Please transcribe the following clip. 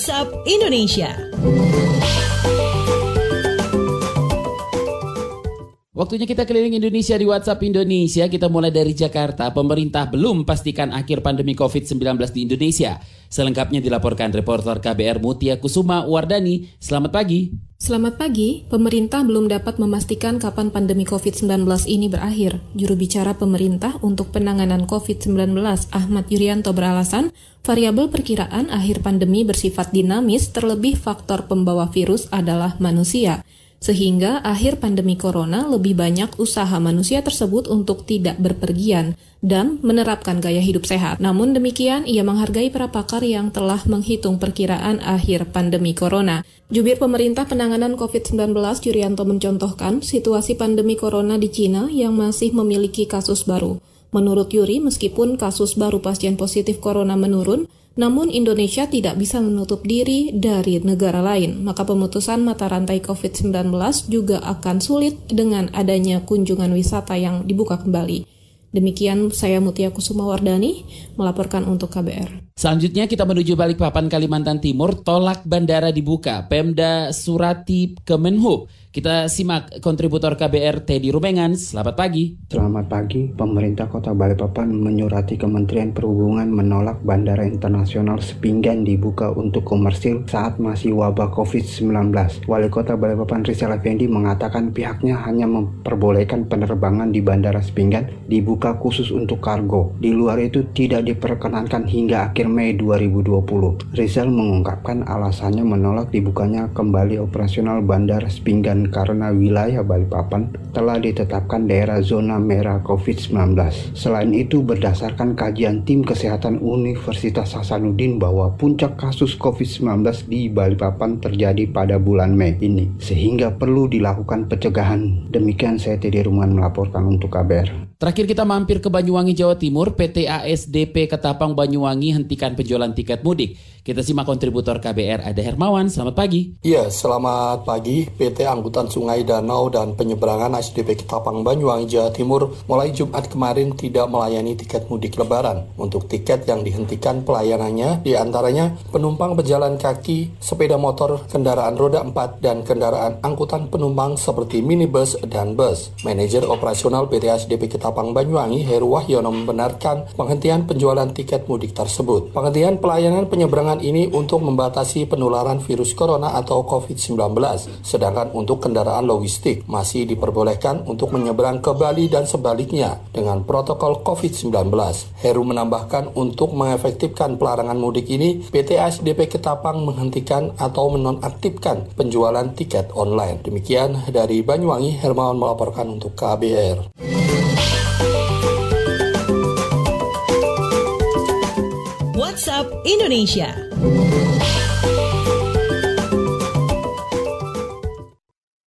WhatsApp Indonesia. Waktunya kita keliling Indonesia di WhatsApp Indonesia. Kita mulai dari Jakarta. Pemerintah belum pastikan akhir pandemi COVID-19 di Indonesia. Selengkapnya dilaporkan reporter KBR Mutia Kusuma Wardani. Selamat pagi. Selamat pagi, pemerintah belum dapat memastikan kapan pandemi COVID-19 ini berakhir. Juru bicara pemerintah untuk penanganan COVID-19 Ahmad Yuryanto beralasan, variabel perkiraan akhir pandemi bersifat dinamis terlebih faktor pembawa virus adalah manusia sehingga akhir pandemi corona lebih banyak usaha manusia tersebut untuk tidak berpergian dan menerapkan gaya hidup sehat. Namun demikian, ia menghargai para pakar yang telah menghitung perkiraan akhir pandemi corona. Jubir pemerintah penanganan COVID-19 Yuryanto mencontohkan situasi pandemi corona di Cina yang masih memiliki kasus baru. Menurut Yuri, meskipun kasus baru pasien positif corona menurun, namun Indonesia tidak bisa menutup diri dari negara lain, maka pemutusan mata rantai COVID-19 juga akan sulit dengan adanya kunjungan wisata yang dibuka kembali. Demikian saya Mutia Kusuma Wardani melaporkan untuk KBR. Selanjutnya kita menuju Balikpapan Kalimantan Timur, tolak bandara dibuka. Pemda Surati Kemenhub kita simak kontributor KBR Teddy Rumengan. Selamat pagi. Selamat pagi. Pemerintah Kota Balikpapan menyurati Kementerian Perhubungan menolak Bandara Internasional Sepinggan dibuka untuk komersil saat masih wabah COVID-19. Wali Kota Balikpapan Rizal Effendi mengatakan pihaknya hanya memperbolehkan penerbangan di Bandara Sepinggan dibuka khusus untuk kargo. Di luar itu tidak diperkenankan hingga akhir Mei 2020. Rizal mengungkapkan alasannya menolak dibukanya kembali operasional Bandara Sepinggan karena wilayah Balikpapan telah ditetapkan daerah zona merah COVID-19. Selain itu, berdasarkan kajian tim kesehatan Universitas Hasanuddin bahwa puncak kasus COVID-19 di Balikpapan terjadi pada bulan Mei ini, sehingga perlu dilakukan pencegahan. Demikian saya Teddy Ruman melaporkan untuk KBR. Terakhir kita mampir ke Banyuwangi, Jawa Timur. PT ASDP Ketapang Banyuwangi hentikan penjualan tiket mudik. Kita simak kontributor KBR Ada Hermawan. Selamat pagi. Iya, selamat pagi. PT Angkutan Sungai Danau dan Penyeberangan ASDP Ketapang Banyuwangi, Jawa Timur mulai Jumat kemarin tidak melayani tiket mudik lebaran. Untuk tiket yang dihentikan pelayanannya di antaranya penumpang pejalan kaki, sepeda motor, kendaraan roda 4, dan kendaraan angkutan penumpang seperti minibus dan bus. Manajer operasional PT ASDP Ketapang Ketapang Banyuwangi, Heru Wahyono membenarkan penghentian penjualan tiket mudik tersebut. Penghentian pelayanan penyeberangan ini untuk membatasi penularan virus corona atau COVID-19. Sedangkan untuk kendaraan logistik masih diperbolehkan untuk menyeberang ke Bali dan sebaliknya dengan protokol COVID-19. Heru menambahkan untuk mengefektifkan pelarangan mudik ini, PT ASDP Ketapang menghentikan atau menonaktifkan penjualan tiket online. Demikian dari Banyuwangi, Hermawan melaporkan untuk KBR. WhatsApp Indonesia.